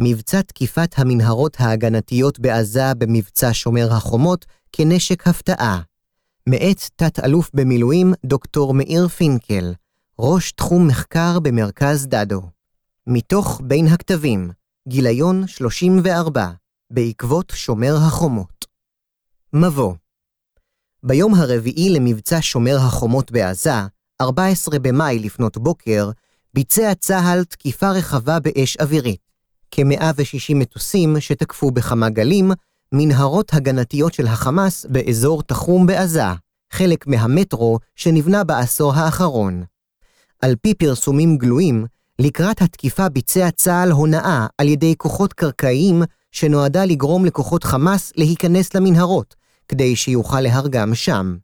מבצע תקיפת המנהרות ההגנתיות בעזה במבצע שומר החומות כנשק הפתעה. מאת תת-אלוף במילואים דוקטור מאיר פינקל, ראש תחום מחקר במרכז דדו. מתוך בין הכתבים, גיליון 34, בעקבות שומר החומות. מבוא ביום הרביעי למבצע שומר החומות בעזה, 14 במאי לפנות בוקר, ביצע צה"ל תקיפה רחבה באש אווירית. כ-160 מטוסים שתקפו בכמה גלים, מנהרות הגנתיות של החמאס באזור תחום בעזה, חלק מהמטרו שנבנה בעשור האחרון. על פי פרסומים גלויים, לקראת התקיפה ביצע צה"ל הונאה על ידי כוחות קרקעיים שנועדה לגרום לכוחות חמאס להיכנס למנהרות, כדי שיוכל להרגם שם.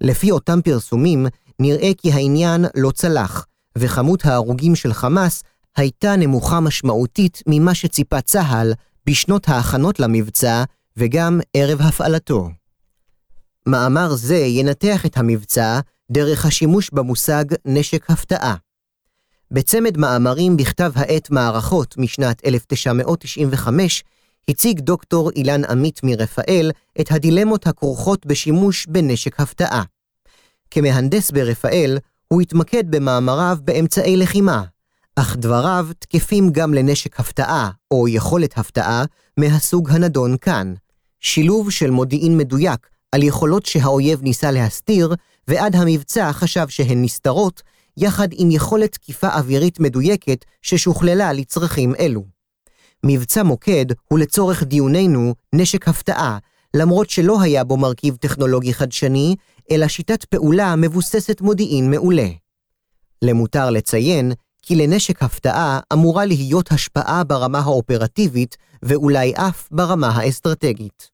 לפי אותם פרסומים, נראה כי העניין לא צלח, וכמות ההרוגים של חמאס הייתה נמוכה משמעותית ממה שציפה צה"ל בשנות ההכנות למבצע וגם ערב הפעלתו. מאמר זה ינתח את המבצע דרך השימוש במושג נשק הפתעה. בצמד מאמרים בכתב העת מערכות משנת 1995, הציג דוקטור אילן עמית מרפאל את הדילמות הכרוכות בשימוש בנשק הפתעה. כמהנדס ברפאל, הוא התמקד במאמריו באמצעי לחימה, אך דבריו תקפים גם לנשק הפתעה, או יכולת הפתעה, מהסוג הנדון כאן. שילוב של מודיעין מדויק על יכולות שהאויב ניסה להסתיר, ועד המבצע חשב שהן נסתרות, יחד עם יכולת תקיפה אווירית מדויקת ששוכללה לצרכים אלו. מבצע מוקד הוא לצורך דיוננו נשק הפתעה, למרות שלא היה בו מרכיב טכנולוגי חדשני, אלא שיטת פעולה מבוססת מודיעין מעולה. למותר לציין כי לנשק הפתעה אמורה להיות השפעה ברמה האופרטיבית ואולי אף ברמה האסטרטגית.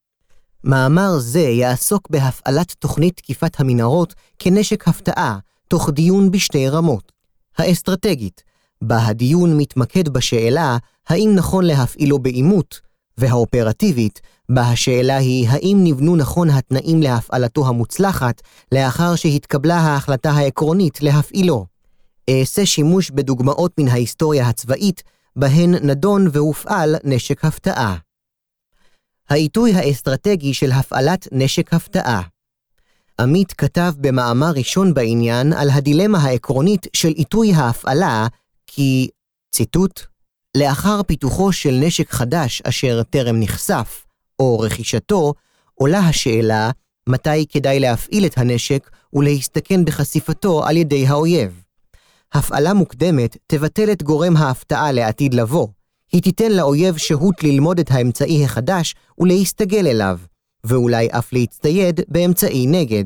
מאמר זה יעסוק בהפעלת תוכנית תקיפת המנהרות כנשק הפתעה, תוך דיון בשתי רמות. האסטרטגית, בה הדיון מתמקד בשאלה האם נכון להפעילו בעימות, והאופרטיבית, בה השאלה היא האם נבנו נכון התנאים להפעלתו המוצלחת לאחר שהתקבלה ההחלטה העקרונית להפעילו. אעשה שימוש בדוגמאות מן ההיסטוריה הצבאית, בהן נדון והופעל נשק הפתעה. העיתוי האסטרטגי של הפעלת נשק הפתעה עמית כתב במאמר ראשון בעניין על הדילמה העקרונית של עיתוי ההפעלה, כי, ציטוט, לאחר פיתוחו של נשק חדש אשר טרם נחשף, או רכישתו, עולה השאלה מתי כדאי להפעיל את הנשק ולהסתכן בחשיפתו על ידי האויב. הפעלה מוקדמת תבטל את גורם ההפתעה לעתיד לבוא. היא תיתן לאויב שהות ללמוד את האמצעי החדש ולהסתגל אליו, ואולי אף להצטייד באמצעי נגד.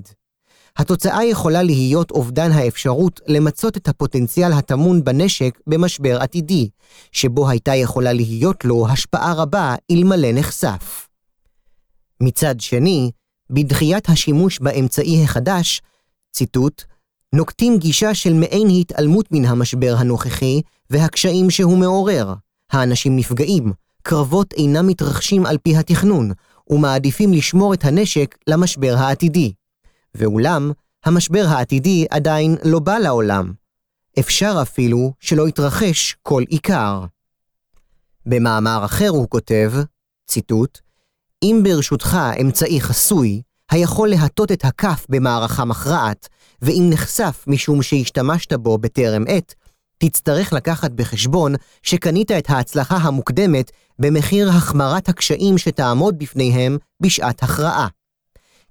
התוצאה יכולה להיות אובדן האפשרות למצות את הפוטנציאל הטמון בנשק במשבר עתידי, שבו הייתה יכולה להיות לו השפעה רבה אלמלא נחשף. מצד שני, בדחיית השימוש באמצעי החדש, ציטוט, נוקטים גישה של מעין התעלמות מן המשבר הנוכחי והקשיים שהוא מעורר. האנשים נפגעים, קרבות אינם מתרחשים על פי התכנון, ומעדיפים לשמור את הנשק למשבר העתידי. ואולם, המשבר העתידי עדיין לא בא לעולם. אפשר אפילו שלא יתרחש כל עיקר. במאמר אחר הוא כותב, ציטוט, אם ברשותך אמצעי חסוי, היכול להטות את הכף במערכה מכרעת, ואם נחשף משום שהשתמשת בו בטרם עת, תצטרך לקחת בחשבון שקנית את ההצלחה המוקדמת במחיר החמרת הקשיים שתעמוד בפניהם בשעת הכרעה.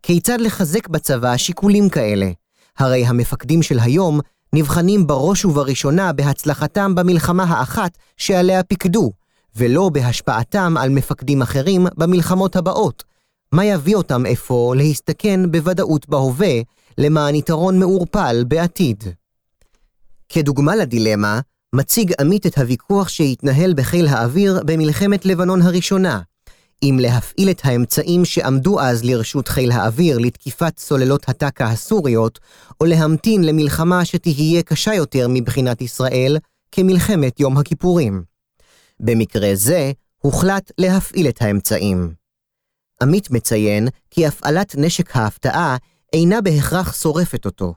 כיצד לחזק בצבא שיקולים כאלה? הרי המפקדים של היום נבחנים בראש ובראשונה בהצלחתם במלחמה האחת שעליה פיקדו, ולא בהשפעתם על מפקדים אחרים במלחמות הבאות, מה יביא אותם אפוא להסתכן בוודאות בהווה, למען יתרון מעורפל בעתיד. כדוגמה לדילמה, מציג עמית את הוויכוח שהתנהל בחיל האוויר במלחמת לבנון הראשונה, אם להפעיל את האמצעים שעמדו אז לרשות חיל האוויר לתקיפת סוללות הטקה הסוריות, או להמתין למלחמה שתהיה קשה יותר מבחינת ישראל, כמלחמת יום הכיפורים. במקרה זה, הוחלט להפעיל את האמצעים. עמית מציין כי הפעלת נשק ההפתעה אינה בהכרח שורפת אותו.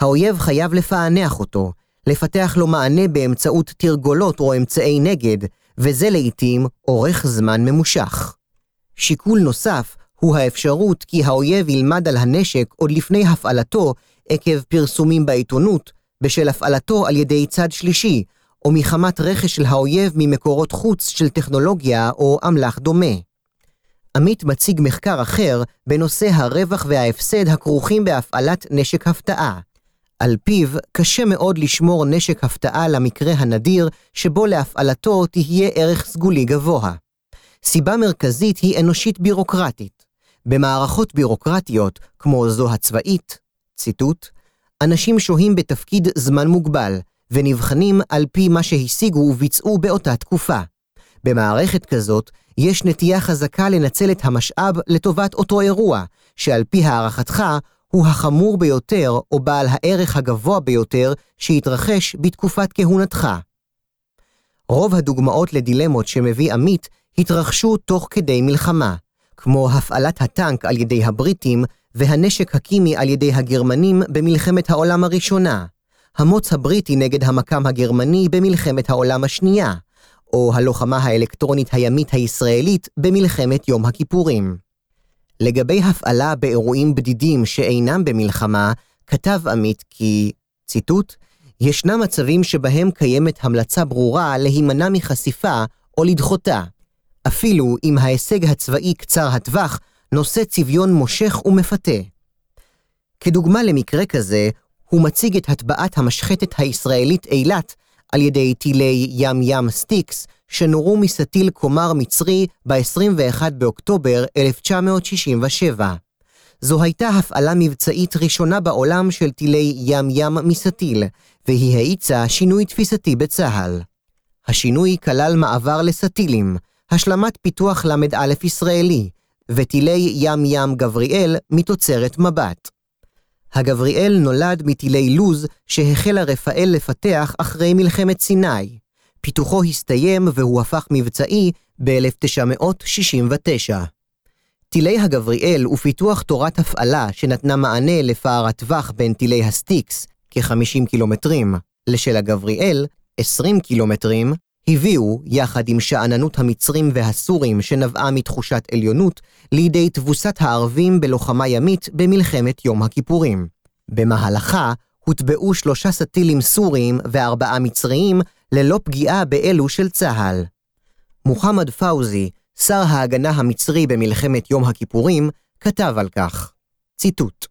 האויב חייב לפענח אותו, לפתח לו מענה באמצעות תרגולות או אמצעי נגד, וזה לעתים אורך זמן ממושך. שיקול נוסף הוא האפשרות כי האויב ילמד על הנשק עוד לפני הפעלתו עקב פרסומים בעיתונות, בשל הפעלתו על ידי צד שלישי, או מחמת רכש של האויב ממקורות חוץ של טכנולוגיה או אמל"ח דומה. עמית מציג מחקר אחר בנושא הרווח וההפסד הכרוכים בהפעלת נשק הפתעה. על פיו, קשה מאוד לשמור נשק הפתעה למקרה הנדיר שבו להפעלתו תהיה ערך סגולי גבוה. סיבה מרכזית היא אנושית בירוקרטית. במערכות בירוקרטיות, כמו זו הצבאית, ציטוט, אנשים שוהים בתפקיד זמן מוגבל, ונבחנים על פי מה שהשיגו וביצעו באותה תקופה. במערכת כזאת, יש נטייה חזקה לנצל את המשאב לטובת אותו אירוע, שעל פי הערכתך הוא החמור ביותר או בעל הערך הגבוה ביותר שהתרחש בתקופת כהונתך. רוב הדוגמאות לדילמות שמביא עמית התרחשו תוך כדי מלחמה, כמו הפעלת הטנק על ידי הבריטים והנשק הקימי על ידי הגרמנים במלחמת העולם הראשונה, המוץ הבריטי נגד המקם הגרמני במלחמת העולם השנייה, או הלוחמה האלקטרונית הימית הישראלית במלחמת יום הכיפורים. לגבי הפעלה באירועים בדידים שאינם במלחמה, כתב עמית כי, ציטוט, ישנם מצבים שבהם קיימת המלצה ברורה להימנע מחשיפה או לדחותה, אפילו אם ההישג הצבאי קצר הטווח נושא צביון מושך ומפתה. כדוגמה למקרה כזה, הוא מציג את הטבעת המשחטת הישראלית אילת על ידי טילי ים ים סטיקס, שנורו מסטיל קומר מצרי ב-21 באוקטובר 1967. זו הייתה הפעלה מבצעית ראשונה בעולם של טילי ים ים מסטיל, והיא האיצה שינוי תפיסתי בצה"ל. השינוי כלל מעבר לסטילים, השלמת פיתוח ל"א ישראלי, וטילי ים ים גבריאל מתוצרת מבט. הגבריאל נולד מטילי לוז שהחלה רפאל לפתח אחרי מלחמת סיני. פיתוחו הסתיים והוא הפך מבצעי ב-1969. טילי הגבריאל ופיתוח תורת הפעלה שנתנה מענה לפער הטווח בין טילי הסטיקס, כ-50 קילומטרים, לשל הגבריאל, 20 קילומטרים, הביאו, יחד עם שאננות המצרים והסורים שנבעה מתחושת עליונות, לידי תבוסת הערבים בלוחמה ימית במלחמת יום הכיפורים. במהלכה הוטבעו שלושה סטילים סוריים וארבעה מצריים ללא פגיעה באלו של צה"ל. מוחמד פאוזי, שר ההגנה המצרי במלחמת יום הכיפורים, כתב על כך, ציטוט: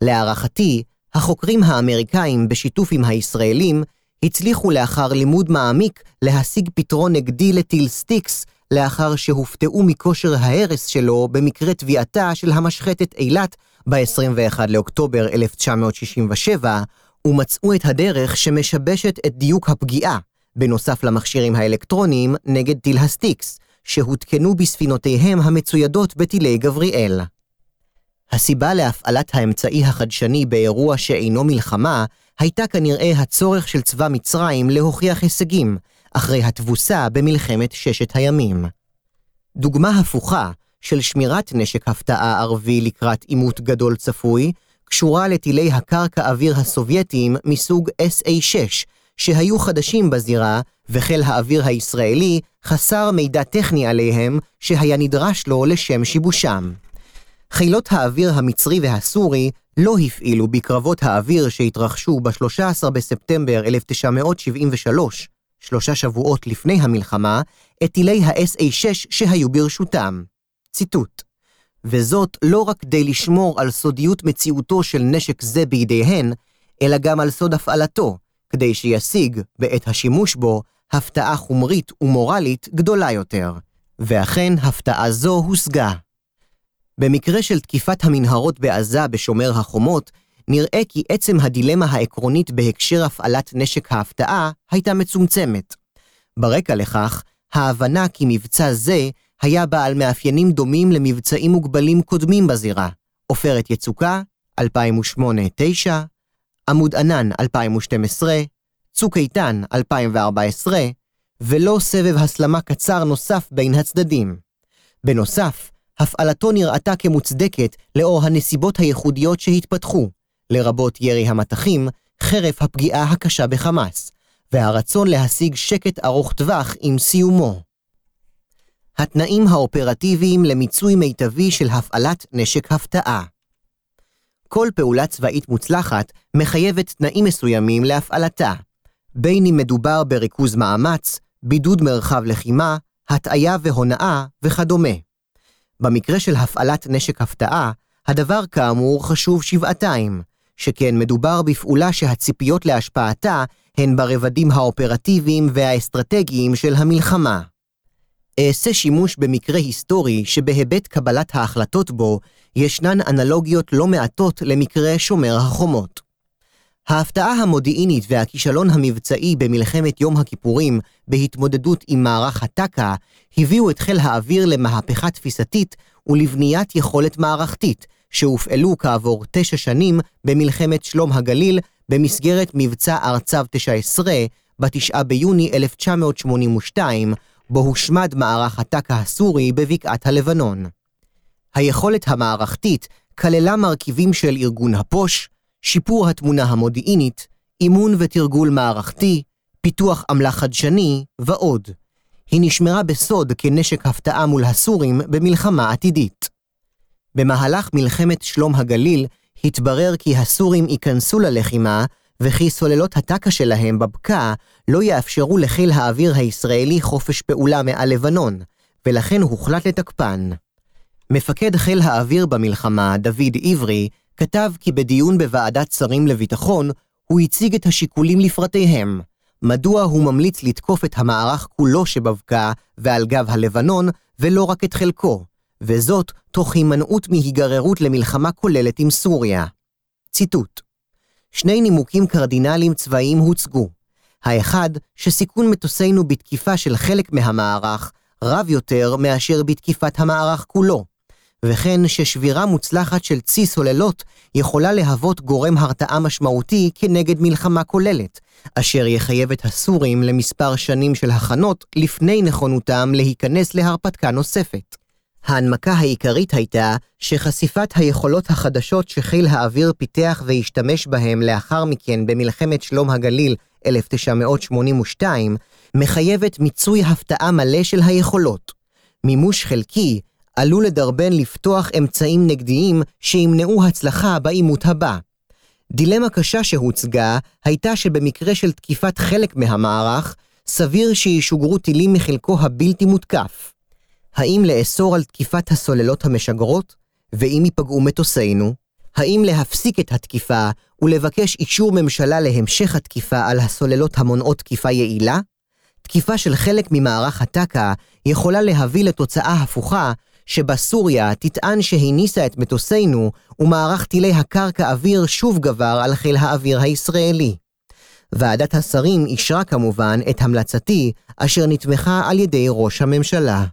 להערכתי, החוקרים האמריקאים בשיתוף עם הישראלים הצליחו לאחר לימוד מעמיק להשיג פתרון נגדי לטיל סטיקס לאחר שהופתעו מכושר ההרס שלו במקרה טביעתה של המשחתת אילת ב-21 לאוקטובר 1967, ומצאו את הדרך שמשבשת את דיוק הפגיעה, בנוסף למכשירים האלקטרוניים נגד טיל הסטיקס, שהותקנו בספינותיהם המצוידות בטילי גבריאל. הסיבה להפעלת האמצעי החדשני באירוע שאינו מלחמה, הייתה כנראה הצורך של צבא מצרים להוכיח הישגים, אחרי התבוסה במלחמת ששת הימים. דוגמה הפוכה של שמירת נשק הפתעה ערבי לקראת עימות גדול צפוי, קשורה לטילי הקרקע אוויר הסובייטיים מסוג SA-6, שהיו חדשים בזירה, וחיל האוויר הישראלי חסר מידע טכני עליהם שהיה נדרש לו לשם שיבושם. חילות האוויר המצרי והסורי לא הפעילו בקרבות האוויר שהתרחשו ב-13 בספטמבר 1973, שלושה שבועות לפני המלחמה, את טילי ה-SA-6 שהיו ברשותם. ציטוט: וזאת לא רק כדי לשמור על סודיות מציאותו של נשק זה בידיהן, אלא גם על סוד הפעלתו, כדי שישיג, בעת השימוש בו, הפתעה חומרית ומורלית גדולה יותר. ואכן, הפתעה זו הושגה. במקרה של תקיפת המנהרות בעזה בשומר החומות, נראה כי עצם הדילמה העקרונית בהקשר הפעלת נשק ההפתעה הייתה מצומצמת. ברקע לכך, ההבנה כי מבצע זה היה בעל מאפיינים דומים למבצעים מוגבלים קודמים בזירה, עופרת יצוקה, 2008-2009, עמוד ענן, 2012, צוק איתן, 2014, ולא סבב הסלמה קצר נוסף בין הצדדים. בנוסף, הפעלתו נראתה כמוצדקת לאור הנסיבות הייחודיות שהתפתחו, לרבות ירי המטחים, חרף הפגיעה הקשה בחמאס, והרצון להשיג שקט ארוך טווח עם סיומו. התנאים האופרטיביים למיצוי מיטבי של הפעלת נשק הפתעה. כל פעולה צבאית מוצלחת מחייבת תנאים מסוימים להפעלתה, בין אם מדובר בריכוז מאמץ, בידוד מרחב לחימה, הטעיה והונאה וכדומה. במקרה של הפעלת נשק הפתעה, הדבר כאמור חשוב שבעתיים, שכן מדובר בפעולה שהציפיות להשפעתה הן ברבדים האופרטיביים והאסטרטגיים של המלחמה. אעשה שימוש במקרה היסטורי שבהיבט קבלת ההחלטות בו ישנן אנלוגיות לא מעטות למקרה שומר החומות. ההפתעה המודיעינית והכישלון המבצעי במלחמת יום הכיפורים בהתמודדות עם מערך הטק"א הביאו את חיל האוויר למהפכה תפיסתית ולבניית יכולת מערכתית, שהופעלו כעבור תשע שנים במלחמת שלום הגליל במסגרת מבצע ארצב 19 ב-9 ביוני 1982, בו הושמד מערך הטק"א הסורי בבקעת הלבנון. היכולת המערכתית כללה מרכיבים של ארגון הפוש, שיפור התמונה המודיעינית, אימון ותרגול מערכתי, פיתוח עמלה חדשני ועוד. היא נשמרה בסוד כנשק הפתעה מול הסורים במלחמה עתידית. במהלך מלחמת שלום הגליל התברר כי הסורים ייכנסו ללחימה וכי סוללות הטק"א שלהם בבקעה לא יאפשרו לחיל האוויר הישראלי חופש פעולה מעל לבנון, ולכן הוחלט לתקפן. מפקד חיל האוויר במלחמה, דוד עברי, כתב כי בדיון בוועדת שרים לביטחון, הוא הציג את השיקולים לפרטיהם, מדוע הוא ממליץ לתקוף את המערך כולו שבבקעה ועל גב הלבנון, ולא רק את חלקו, וזאת תוך הימנעות מהיגררות למלחמה כוללת עם סוריה. ציטוט שני נימוקים קרדינליים צבאיים הוצגו. האחד, שסיכון מטוסינו בתקיפה של חלק מהמערך רב יותר מאשר בתקיפת המערך כולו, וכן ששבירה מוצלחת של צי סוללות יכולה להוות גורם הרתעה משמעותי כנגד מלחמה כוללת, אשר יחייב את הסורים למספר שנים של הכנות לפני נכונותם להיכנס להרפתקה נוספת. ההנמקה העיקרית הייתה שחשיפת היכולות החדשות שחיל האוויר פיתח והשתמש בהם לאחר מכן במלחמת שלום הגליל 1982, מחייבת מיצוי הפתעה מלא של היכולות. מימוש חלקי עלול לדרבן לפתוח אמצעים נגדיים שימנעו הצלחה בעימות הבא. דילמה קשה שהוצגה הייתה שבמקרה של תקיפת חלק מהמערך, סביר שישוגרו טילים מחלקו הבלתי מותקף. האם לאסור על תקיפת הסוללות המשגרות? ואם ייפגעו מטוסינו? האם להפסיק את התקיפה ולבקש אישור ממשלה להמשך התקיפה על הסוללות המונעות תקיפה יעילה? תקיפה של חלק ממערך הטק"א יכולה להביא לתוצאה הפוכה, שבה סוריה תטען שהניסה את מטוסינו, ומערך טילי הקרקע-אוויר שוב גבר על חיל האוויר הישראלי. ועדת השרים אישרה כמובן את המלצתי, אשר נתמכה על ידי ראש הממשלה.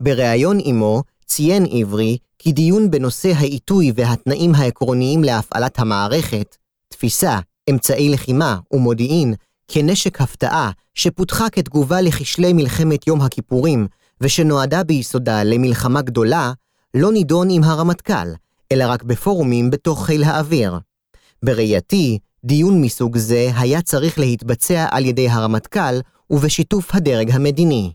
בריאיון עמו ציין עברי כי דיון בנושא העיתוי והתנאים העקרוניים להפעלת המערכת, תפיסה, אמצעי לחימה ומודיעין, כנשק הפתעה שפותחה כתגובה לכשלי מלחמת יום הכיפורים, ושנועדה ביסודה למלחמה גדולה, לא נידון עם הרמטכ"ל, אלא רק בפורומים בתוך חיל האוויר. בראייתי, דיון מסוג זה היה צריך להתבצע על ידי הרמטכ"ל ובשיתוף הדרג המדיני.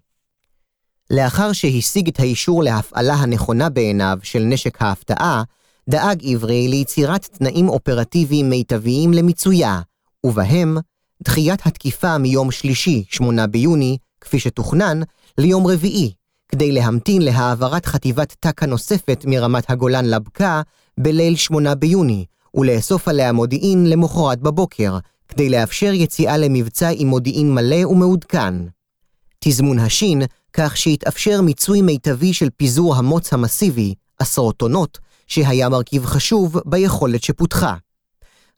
לאחר שהשיג את האישור להפעלה הנכונה בעיניו של נשק ההפתעה, דאג עברי ליצירת תנאים אופרטיביים מיטביים למיצויה, ובהם דחיית התקיפה מיום שלישי, 8 ביוני, כפי שתוכנן, ליום רביעי, כדי להמתין להעברת חטיבת טק"א נוספת מרמת הגולן לבקעה בליל 8 ביוני, ולאסוף עליה מודיעין למחרת בבוקר, כדי לאפשר יציאה למבצע עם מודיעין מלא ומעודכן. תזמון השין כך שהתאפשר מיצוי מיטבי של פיזור המוץ המסיבי, עשרות טונות, שהיה מרכיב חשוב ביכולת שפותחה.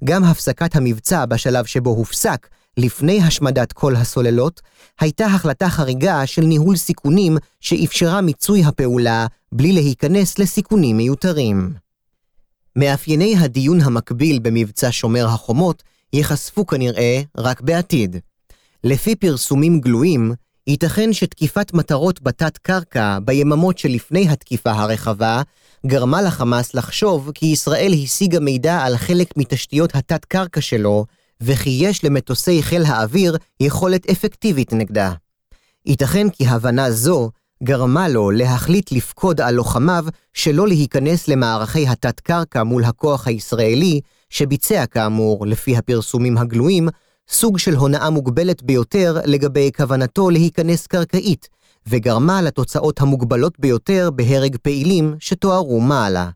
גם הפסקת המבצע בשלב שבו הופסק, לפני השמדת כל הסוללות, הייתה החלטה חריגה של ניהול סיכונים שאפשרה מיצוי הפעולה בלי להיכנס לסיכונים מיותרים. מאפייני הדיון המקביל במבצע שומר החומות ייחשפו כנראה רק בעתיד. לפי פרסומים גלויים, ייתכן שתקיפת מטרות בתת-קרקע ביממות שלפני התקיפה הרחבה, גרמה לחמאס לחשוב כי ישראל השיגה מידע על חלק מתשתיות התת-קרקע שלו, וכי יש למטוסי חיל האוויר יכולת אפקטיבית נגדה. ייתכן כי הבנה זו גרמה לו להחליט לפקוד על לוחמיו שלא להיכנס למערכי התת-קרקע מול הכוח הישראלי, שביצע כאמור, לפי הפרסומים הגלויים, סוג של הונאה מוגבלת ביותר לגבי כוונתו להיכנס קרקעית, וגרמה לתוצאות המוגבלות ביותר בהרג פעילים שתוארו מעלה.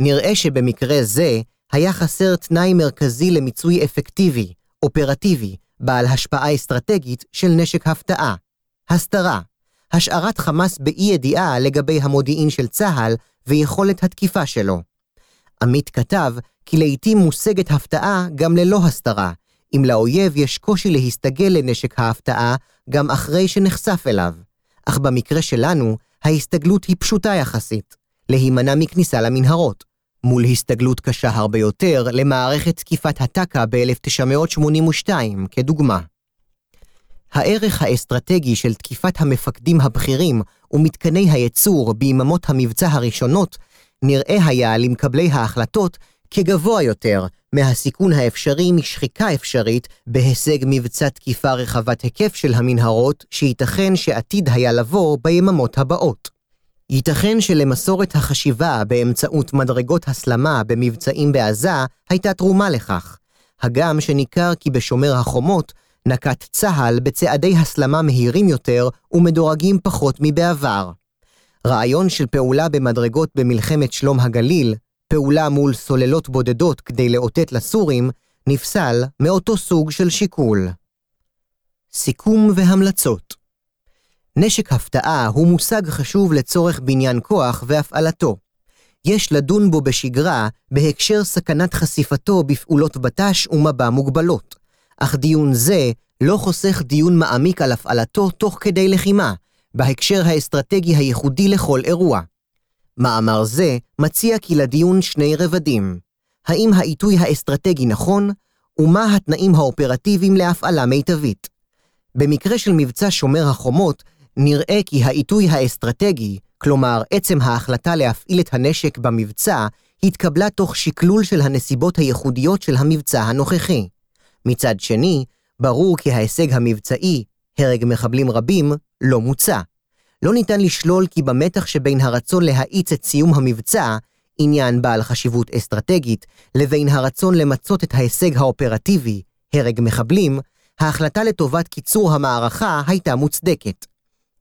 נראה שבמקרה זה היה חסר תנאי מרכזי למיצוי אפקטיבי, אופרטיבי, בעל השפעה אסטרטגית של נשק הפתעה, הסתרה, השארת חמאס באי ידיעה לגבי המודיעין של צה"ל ויכולת התקיפה שלו. עמית כתב כי לעתים מושגת הפתעה גם ללא הסתרה, אם לאויב יש קושי להסתגל לנשק ההפתעה גם אחרי שנחשף אליו. אך במקרה שלנו, ההסתגלות היא פשוטה יחסית, להימנע מכניסה למנהרות, מול הסתגלות קשה הרבה יותר למערכת תקיפת הטק"א ב-1982, כדוגמה. הערך האסטרטגי של תקיפת המפקדים הבכירים ומתקני הייצור ביממות המבצע הראשונות נראה היה למקבלי ההחלטות כגבוה יותר מהסיכון האפשרי משחיקה אפשרית בהישג מבצע תקיפה רחבת היקף של המנהרות שייתכן שעתיד היה לבוא ביממות הבאות. ייתכן שלמסורת החשיבה באמצעות מדרגות הסלמה במבצעים בעזה הייתה תרומה לכך, הגם שניכר כי בשומר החומות נקט צה"ל בצעדי הסלמה מהירים יותר ומדורגים פחות מבעבר. רעיון של פעולה במדרגות במלחמת שלום הגליל, פעולה מול סוללות בודדות כדי לאותת לסורים, נפסל מאותו סוג של שיקול. סיכום והמלצות נשק הפתעה הוא מושג חשוב לצורך בניין כוח והפעלתו. יש לדון בו בשגרה בהקשר סכנת חשיפתו בפעולות בט"ש ומבע מוגבלות. אך דיון זה לא חוסך דיון מעמיק על הפעלתו תוך כדי לחימה, בהקשר האסטרטגי הייחודי לכל אירוע. מאמר זה מציע כי לדיון שני רבדים. האם העיתוי האסטרטגי נכון, ומה התנאים האופרטיביים להפעלה מיטבית. במקרה של מבצע שומר החומות, נראה כי העיתוי האסטרטגי, כלומר עצם ההחלטה להפעיל את הנשק במבצע, התקבלה תוך שקלול של הנסיבות הייחודיות של המבצע הנוכחי. מצד שני, ברור כי ההישג המבצעי, הרג מחבלים רבים, לא מוצע. לא ניתן לשלול כי במתח שבין הרצון להאיץ את סיום המבצע, עניין בעל חשיבות אסטרטגית, לבין הרצון למצות את ההישג האופרטיבי, הרג מחבלים, ההחלטה לטובת קיצור המערכה הייתה מוצדקת.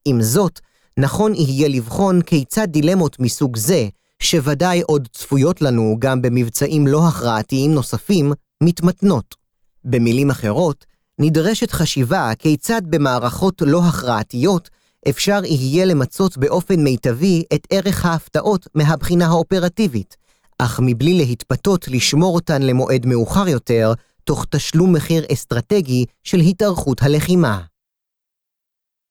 עם זאת, נכון יהיה לבחון כיצד דילמות מסוג זה, שוודאי עוד צפויות לנו גם במבצעים לא הכרעתיים נוספים, מתמתנות. במילים אחרות, נדרשת חשיבה כיצד במערכות לא הכרעתיות אפשר יהיה למצות באופן מיטבי את ערך ההפתעות מהבחינה האופרטיבית, אך מבלי להתפתות לשמור אותן למועד מאוחר יותר, תוך תשלום מחיר אסטרטגי של התארכות הלחימה.